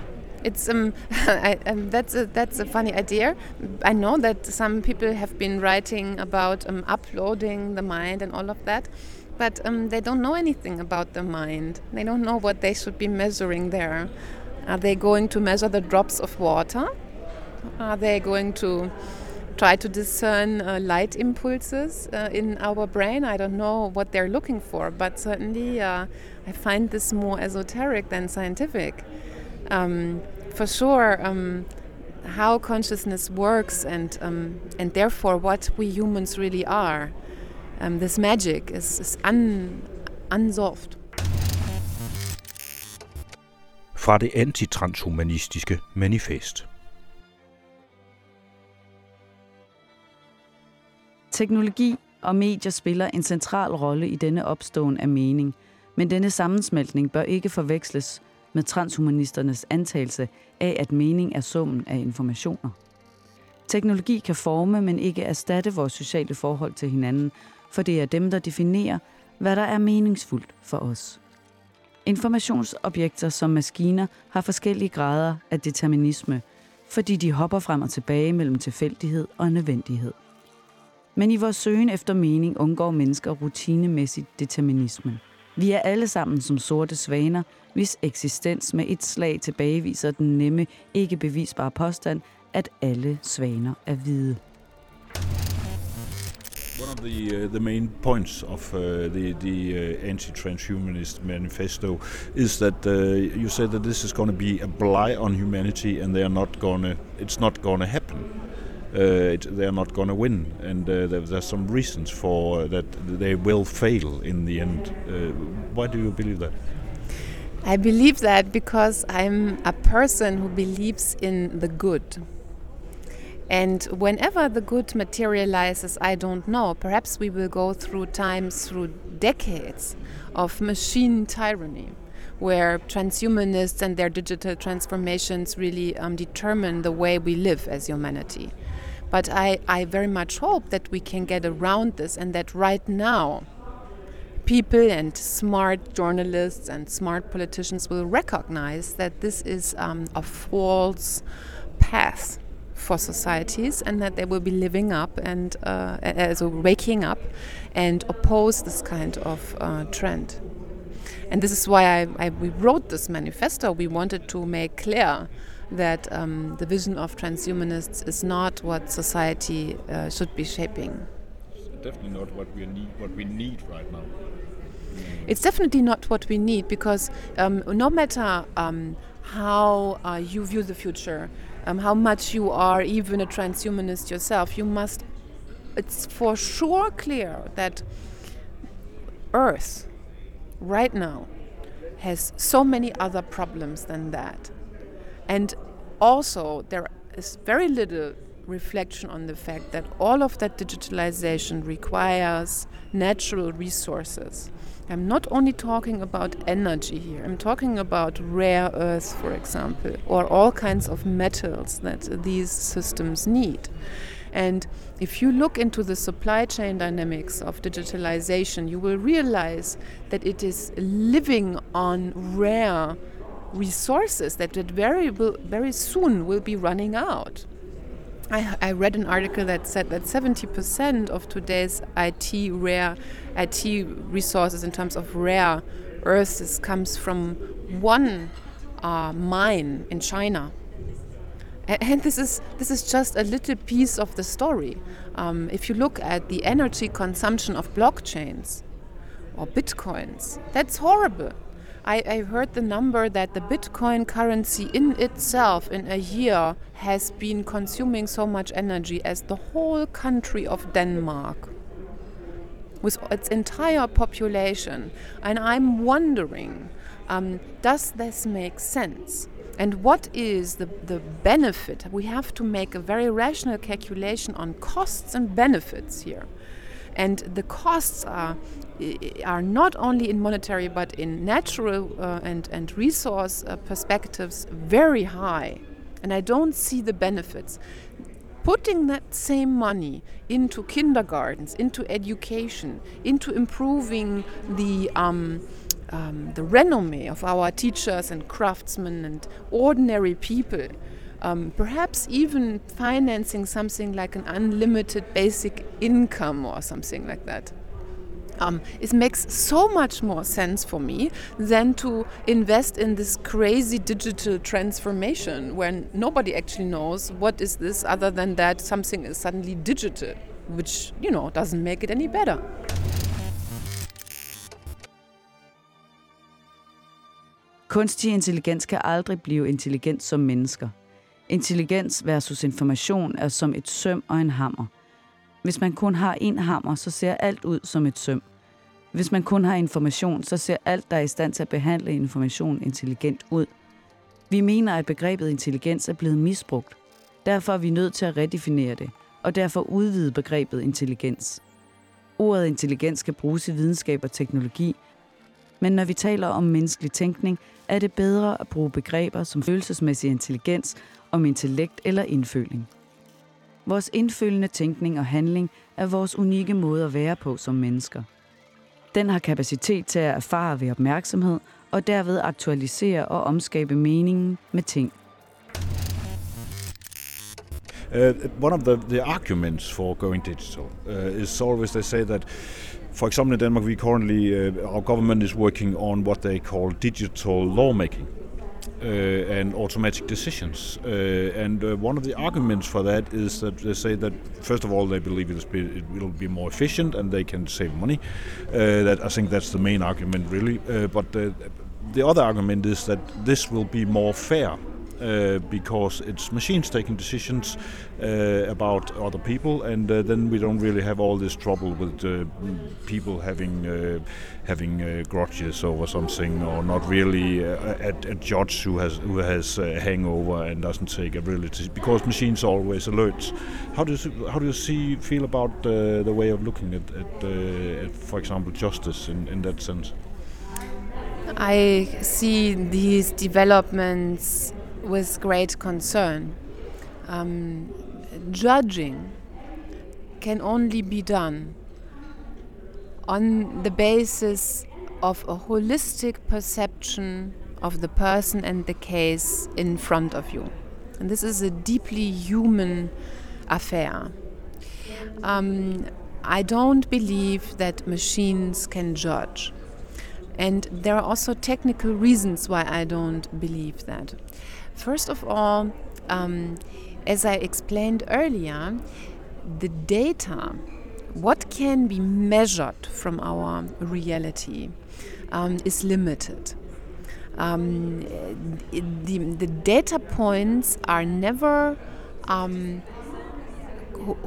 It's um, I, um, that's a that's a funny idea. I know that some people have been writing about um, uploading the mind and all of that, but um, they don't know anything about the mind. They don't know what they should be measuring there. Are they going to measure the drops of water? Are they going to try to discern uh, light impulses uh, in our brain? I don't know what they're looking for, but certainly uh, I find this more esoteric than scientific. Um, for sure, um, how consciousness works and, um, and therefore what we humans really are. Um, this magic is, is un, unsolved. Fra det antitranshumanistiske manifest. Teknologi og medier spiller en central rolle i denne opståen af mening, men denne sammensmeltning bør ikke forveksles med transhumanisternes antagelse af, at mening er summen af informationer. Teknologi kan forme, men ikke erstatte vores sociale forhold til hinanden, for det er dem, der definerer, hvad der er meningsfuldt for os. Informationsobjekter som maskiner har forskellige grader af determinisme, fordi de hopper frem og tilbage mellem tilfældighed og nødvendighed. Men i vores søgen efter mening undgår mennesker rutinemæssigt determinismen. Vi er alle sammen som sorte svaner, hvis eksistens med et slag tilbageviser den nemme, ikke bevisbare påstand, at alle svaner er hvide. One of the uh, the main points of uh, the the uh, anti-transhumanist manifesto is that uh, you said that this is going to be a blight on humanity, and they are not going to. It's not going to happen. Uh, it, they are not going to win, and uh, there, there's some reasons for that they will fail in the end. Uh, why do you believe that? I believe that because I'm a person who believes in the good. And whenever the good materializes, I don't know. Perhaps we will go through times, through decades of machine tyranny, where transhumanists and their digital transformations really um, determine the way we live as humanity. But I, I very much hope that we can get around this and that right now, people and smart journalists and smart politicians will recognize that this is um, a false path for societies and that they will be living up and uh, as waking up and oppose this kind of uh, trend. And this is why I, I, we wrote this manifesto. We wanted to make clear that um, the vision of transhumanists is not what society uh, should be shaping. It's definitely not what we need. What we need right now. It's definitely not what we need because um, no matter um, how uh, you view the future, um, how much you are even a transhumanist yourself, you must. It's for sure clear that Earth, right now, has so many other problems than that. And also, there is very little reflection on the fact that all of that digitalization requires natural resources. I'm not only talking about energy here, I'm talking about rare earths, for example, or all kinds of metals that these systems need. And if you look into the supply chain dynamics of digitalization, you will realize that it is living on rare resources that very, will, very soon will be running out. I, I, read an article that said that 70% of today's IT rare IT resources in terms of rare earths comes from one uh, mine in China. And, and this is this is just a little piece of the story. Um, if you look at the energy consumption of blockchains or bitcoins, that's horrible. I, I, heard the number that the Bitcoin currency in itself in a year has been consuming so much energy as the whole country of Denmark with its entire population. And I'm wondering um, does this make sense? And what is the, the benefit? We have to make a very rational calculation on costs and benefits here. And the costs are are not only in monetary but in natural uh, and, and resource uh, perspectives very high. And I don't see the benefits. Putting that same money into kindergartens, into education, into improving the um, um, the renomme of our teachers and craftsmen and ordinary people, um, perhaps even financing something like an unlimited basic income or something like that. Um, it makes so much more sense for me than to invest in this crazy digital transformation when nobody actually knows what is this other than that something is suddenly digital, which you know doesn't make it any better. Kunstig intelligens kan aldrig blive intelligent som mennesker. Intelligens versus information er som et søm og en hammer. Hvis man kun har en hammer, så ser alt ud som et søm. Hvis man kun har information, så ser alt, der er i stand til at behandle information intelligent ud. Vi mener, at begrebet intelligens er blevet misbrugt. Derfor er vi nødt til at redefinere det, og derfor udvide begrebet intelligens. Ordet intelligens skal bruges i videnskab og teknologi, men når vi taler om menneskelig tænkning, er det bedre at bruge begreber som følelsesmæssig intelligens, om intellekt eller indføling. Vores indfølgende tænkning og handling er vores unikke måde at være på som mennesker. Den har kapacitet til at erfare ved opmærksomhed og derved aktualisere og omskabe meningen med ting. Uh, one of the, the arguments for going digital uh, is always they say that for example in Denmark we currently uh, our government is working on what they call digital lawmaking and automatic decisions. Uh, and uh, one of the arguments for that is that they say that first of all they believe be, it will be more efficient and they can save money. that I think that's the main argument really. but the other argument is that this will be more fair uh, because it's machines taking decisions uh, about other people, and uh, then we don't really have all this trouble with uh, people having having grudges over something, or not really a, a judge who has who has a hangover and doesn't take a really because machines are always alert. How do you how do you see feel about the way of looking at, at, at for example, justice in, in that sense? I see these developments with great concern. Um, judging can only be done on the basis of a holistic perception of the person and the case in front of you. And this is a deeply human affair. Um, I don't believe that machines can judge. And there are also technical reasons why I don't believe that. First of all, um, as I explained earlier, the data, what can be measured from our reality, um, is limited. Um, the, the data points are never um,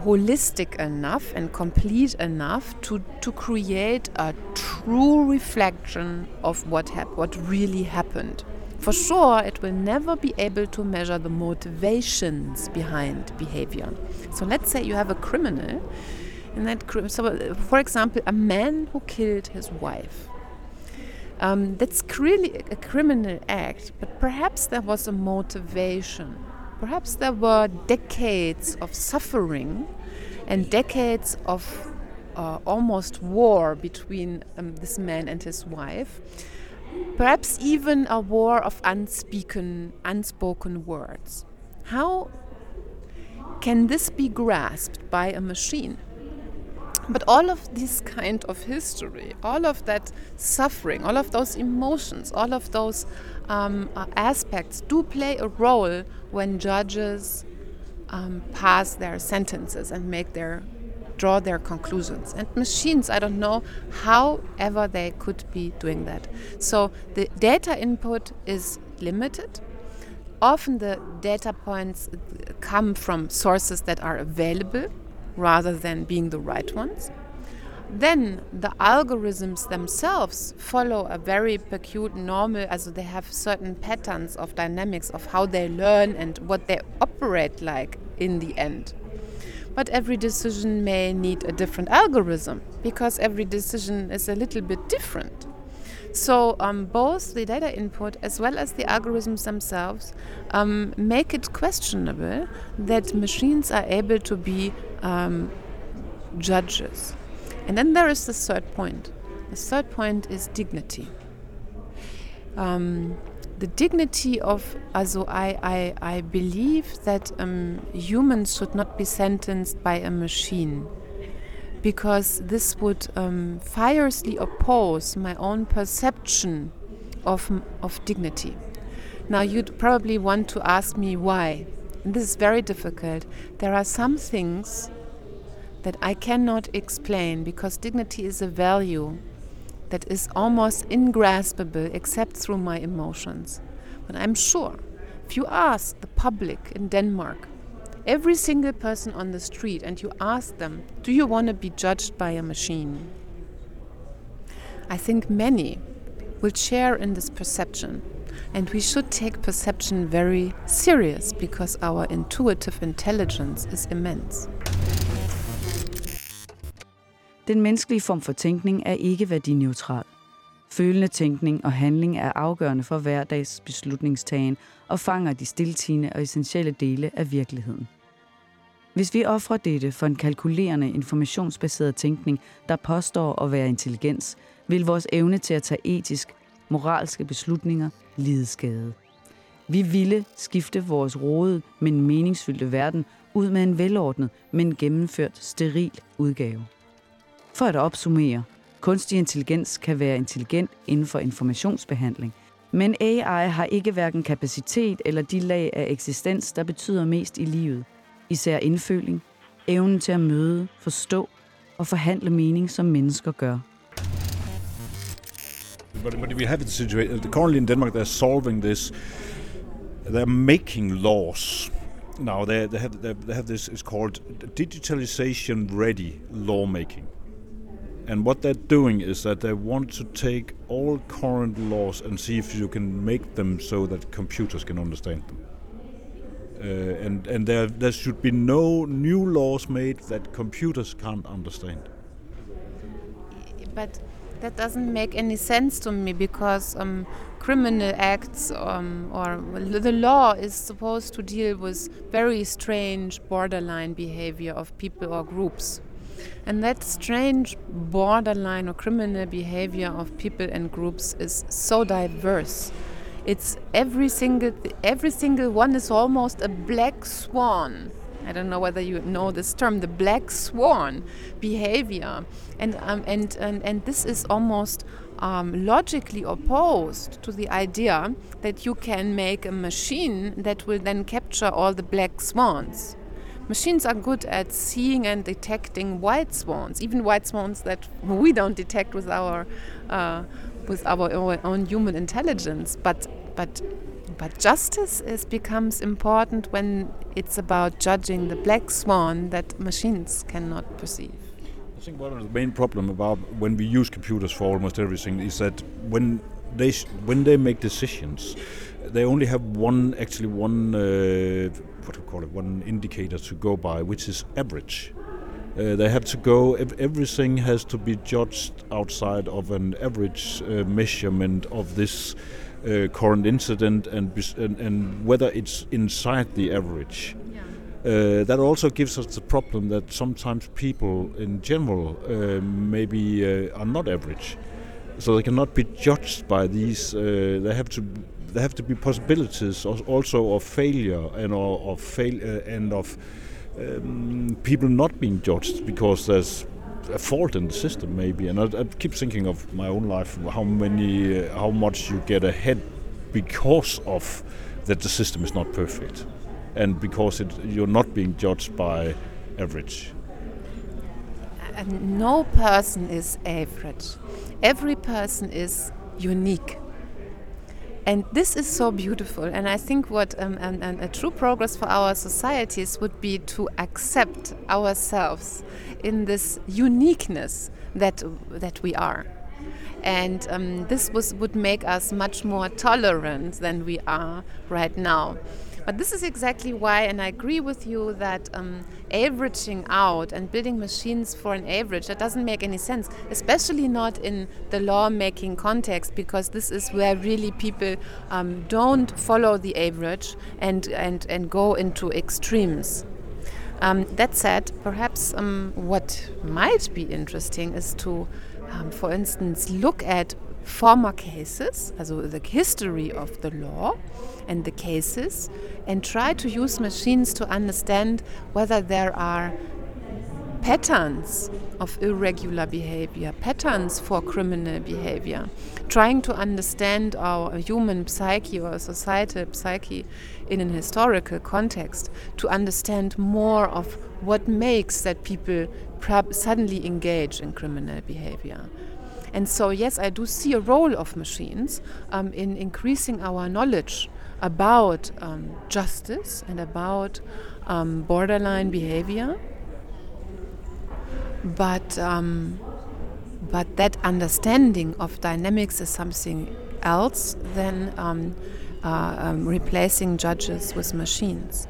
holistic enough and complete enough to, to create a true reflection of what what really happened. For sure, it will never be able to measure the motivations behind behavior. So let's say you have a criminal, and that so for example, a man who killed his wife. Um, that's clearly a criminal act, but perhaps there was a motivation Perhaps there were decades of suffering and decades of uh, almost war between um, this man and his wife. Perhaps even a war of unspoken, unspoken words. How can this be grasped by a machine? But all of this kind of history, all of that suffering, all of those emotions, all of those um, uh, aspects do play a role when judges um, pass their sentences and make their draw their conclusions. And machines, I don't know however they could be doing that. So the data input is limited. Often the data points come from sources that are available rather than being the right ones. Then the algorithms themselves follow a very peculiar normal, as they have certain patterns of dynamics of how they learn and what they operate like in the end. But every decision may need a different algorithm because every decision is a little bit different. So um, both the data input as well as the algorithms themselves um, make it questionable that machines are able to be um, judges. And then there is the third point. The third point is dignity. The dignity of, also I, I, I believe that um, humans should not be sentenced by a machine because this would um, fiercely oppose my own perception of, of dignity. Now, you'd probably want to ask me why. And this is very difficult. There are some things that I cannot explain because dignity is a value that is almost ingraspable except through my emotions. But I'm sure if you ask the public in Denmark every single person on the street and you ask them, Do you want to be judged by a machine? I think many will share in this perception. And we should take perception very serious because our intuitive intelligence is immense. Den menneskelige form for tænkning er ikke værdineutral. Følende tænkning og handling er afgørende for hverdags beslutningstagen og fanger de stiltigende og essentielle dele af virkeligheden. Hvis vi offrer dette for en kalkulerende, informationsbaseret tænkning, der påstår at være intelligens, vil vores evne til at tage etisk, moralske beslutninger lide skade. Vi ville skifte vores rode, men meningsfyldte verden ud med en velordnet, men gennemført steril udgave. For at opsummere, kunstig intelligens kan være intelligent inden for informationsbehandling, men AI har ikke hverken kapacitet eller de lag af eksistens, der betyder mest i livet – især indføling, evnen til at møde, forstå og forhandle mening, som mennesker gør. But, but we have the situation currently in Denmark. They're solving this they're making laws now. They, they have they have this. It's called digitalization ready lawmaking. And what they're doing is that they want to take all current laws and see if you can make them so that computers can understand them. Uh, and and there there should be no new laws made that computers can't understand. But that doesn't make any sense to me because um, criminal acts um, or the law is supposed to deal with very strange borderline behavior of people or groups. And that strange borderline or criminal behavior of people and groups is so diverse. It's every single every single one is almost a black swan. I don't know whether you know this term, the black swan behavior, and um, and, and and this is almost um, logically opposed to the idea that you can make a machine that will then capture all the black swans. Machines are good at seeing and detecting white swans, even white swans that we don't detect with our uh, with our own human intelligence. But but but justice is becomes important when it's about judging the black swan that machines cannot perceive. I think one of the main problem about when we use computers for almost everything is that when they when they make decisions, they only have one actually one uh, what we call it one indicator to go by, which is average. Uh, they have to go. Everything has to be judged outside of an average uh, measurement of this uh, current incident and, and, and whether it's inside the average. Uh, that also gives us the problem that sometimes people in general uh, maybe uh, are not average, so they cannot be judged by these. Uh, they have to there have to be possibilities also of failure and of fail uh, and of um, people not being judged because there's a fault in the system maybe. And I, I keep thinking of my own life how many uh, how much you get ahead because of that the system is not perfect and because it, you're not being judged by average. And no person is average. Every person is unique and this is so beautiful. And I think what um, and, and a true progress for our societies would be to accept ourselves in this uniqueness that that we are. And um, this was, would make us much more tolerant than we are right now. But this is exactly why, and I agree with you that um, averaging out and building machines for an average that doesn't make any sense, especially not in the law-making context, because this is where really people um, don't follow the average and and and go into extremes. Um, that said, perhaps um, what might be interesting is to, um, for instance, look at former cases, also the history of the law and the cases, and try to use machines to understand whether there are patterns of irregular behavior, patterns for criminal behavior, trying to understand our human psyche or societal psyche in an historical context, to understand more of what makes that people suddenly engage in criminal behavior. And so, yes, I do see a role of machines um, in increasing our knowledge about um, justice and about um, borderline behavior. But um, but that understanding of dynamics is something else than um, uh, um, replacing judges with machines.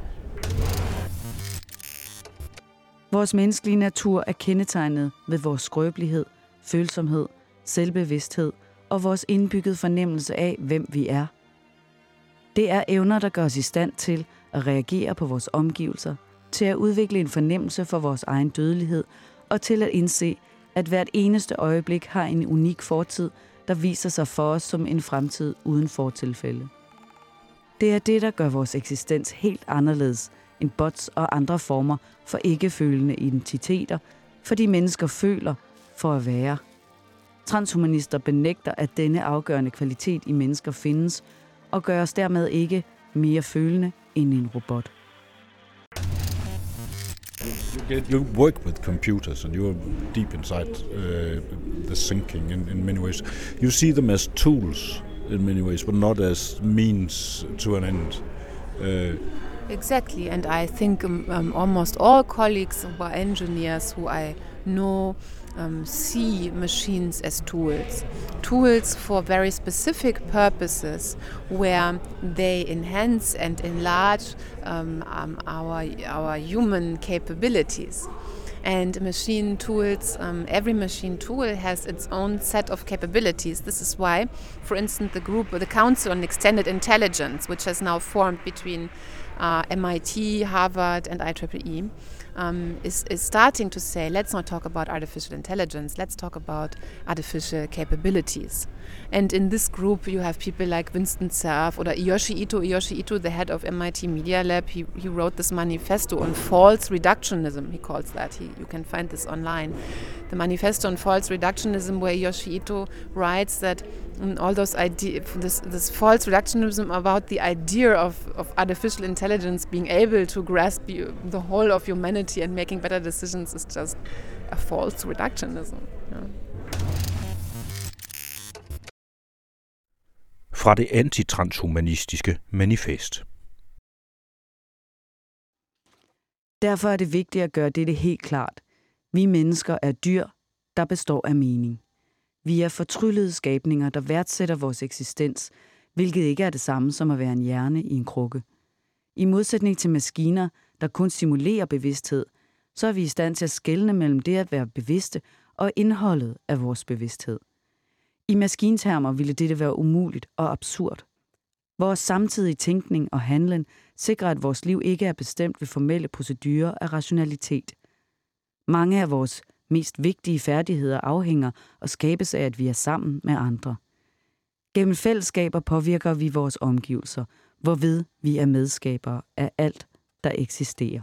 Vores menneskelige natur er kendetegnet ved vores skrøbelighed, følsomhed, selvbevidsthed og vores indbyggede fornemmelse af, hvem vi er. Det er evner, der gør os i stand til at reagere på vores omgivelser, til at udvikle en fornemmelse for vores egen dødelighed og til at indse, at hvert eneste øjeblik har en unik fortid, der viser sig for os som en fremtid uden fortilfælde. Det er det, der gør vores eksistens helt anderledes end bots og andre former for ikke-følende identiteter, fordi mennesker føler for at være. Transhumanister benægter, at denne afgørende kvalitet i mennesker findes, og gør os dermed ikke mere følende end en robot. You, you work with computers and you're deep inside uh, the thinking in, in many ways. You see them as tools in many ways, but not as means to an end. Uh, exactly, and I think um, um, almost all colleagues who are engineers who I know um, see machines as tools. Tools for very specific purposes where they enhance and enlarge um, um, our, our human capabilities. And machine tools, um, every machine tool has its own set of capabilities. This is why, for instance, the group, the Council on Extended Intelligence, which has now formed between uh, MIT, Harvard, and IEEE, um, is, is starting to say, let's not talk about artificial intelligence, let's talk about artificial capabilities. And in this group, you have people like Vinton Cerf or Yoshi Ito. Yoshi Ito, the head of MIT Media Lab, he, he wrote this manifesto on false reductionism, he calls that. He, you can find this online. The manifesto on false reductionism, where Yoshi Ito writes that um, all those ideas, this, this false reductionism about the idea of, of artificial intelligence being able to grasp you, the whole of humanity and making better decisions is just a false reductionism. Yeah. fra det antitranshumanistiske manifest. Derfor er det vigtigt at gøre dette helt klart. Vi mennesker er dyr, der består af mening. Vi er fortryllede skabninger, der værdsætter vores eksistens, hvilket ikke er det samme som at være en hjerne i en krukke. I modsætning til maskiner, der kun simulerer bevidsthed, så er vi i stand til at skelne mellem det at være bevidste og indholdet af vores bevidsthed. I maskintermer ville dette være umuligt og absurd. Vores samtidige tænkning og handlen sikrer, at vores liv ikke er bestemt ved formelle procedurer af rationalitet. Mange af vores mest vigtige færdigheder afhænger og skabes af, at vi er sammen med andre. Gennem fællesskaber påvirker vi vores omgivelser, hvorved vi er medskabere af alt, der eksisterer.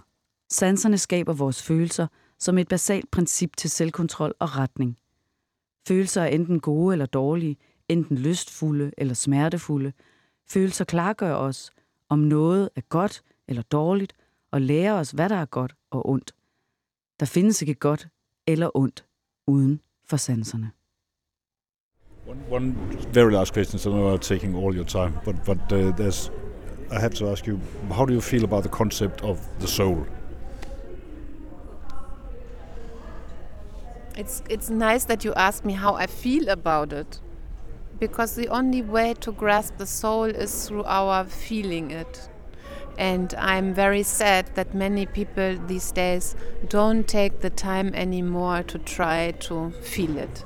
Sanserne skaber vores følelser som et basalt princip til selvkontrol og retning. Følelser er enten gode eller dårlige, enten lystfulde eller smertefulde. Følelser klargør os, om noget er godt eller dårligt, og lærer os, hvad der er godt og ondt. Der findes ikke godt eller ondt uden for sanserne. One, one very last question, so I know I'm taking all your time, but but uh, there's, I have to ask you, how do you feel about the concept of the soul? It's it's nice that you ask me how I feel about it, because the only way to grasp the soul is through our feeling it. And I'm very sad that many people these days don't take the time anymore to try to feel it.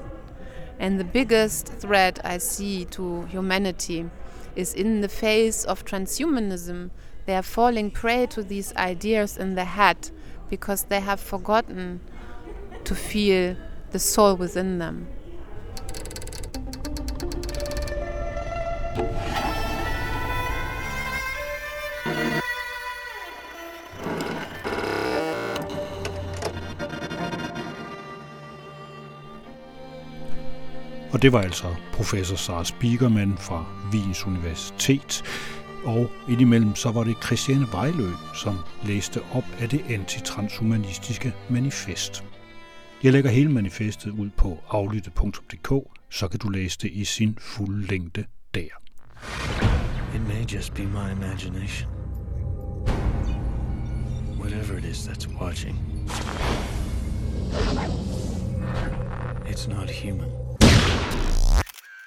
And the biggest threat I see to humanity is in the face of transhumanism. They are falling prey to these ideas in the head because they have forgotten to feel the soul within them. Og det var altså professor Sara Spiegelman fra Wiens Universitet. Og indimellem så var det Christiane Vejlø, som læste op af det antitranshumanistiske manifest. Jeg lægger hele manifestet ud på aflytte.dk, så kan du læse det i sin fulde længde der. It may just be my imagination. Whatever it is that's watching. It's not human.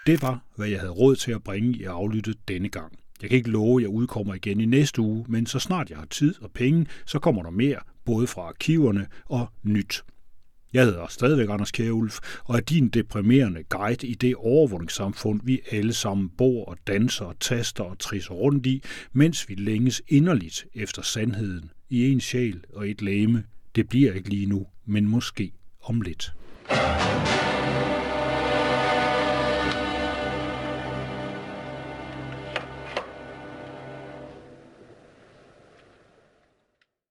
Det var, hvad jeg havde råd til at bringe i aflyttet denne gang. Jeg kan ikke love, at jeg udkommer igen i næste uge, men så snart jeg har tid og penge, så kommer der mere, både fra arkiverne og nyt. Jeg hedder stadigvæk Anders Kjærulf, og er din deprimerende guide i det overvågningssamfund, vi alle sammen bor og danser og taster og trisser rundt i, mens vi længes inderligt efter sandheden i en sjæl og et læme. Det bliver ikke lige nu, men måske om lidt.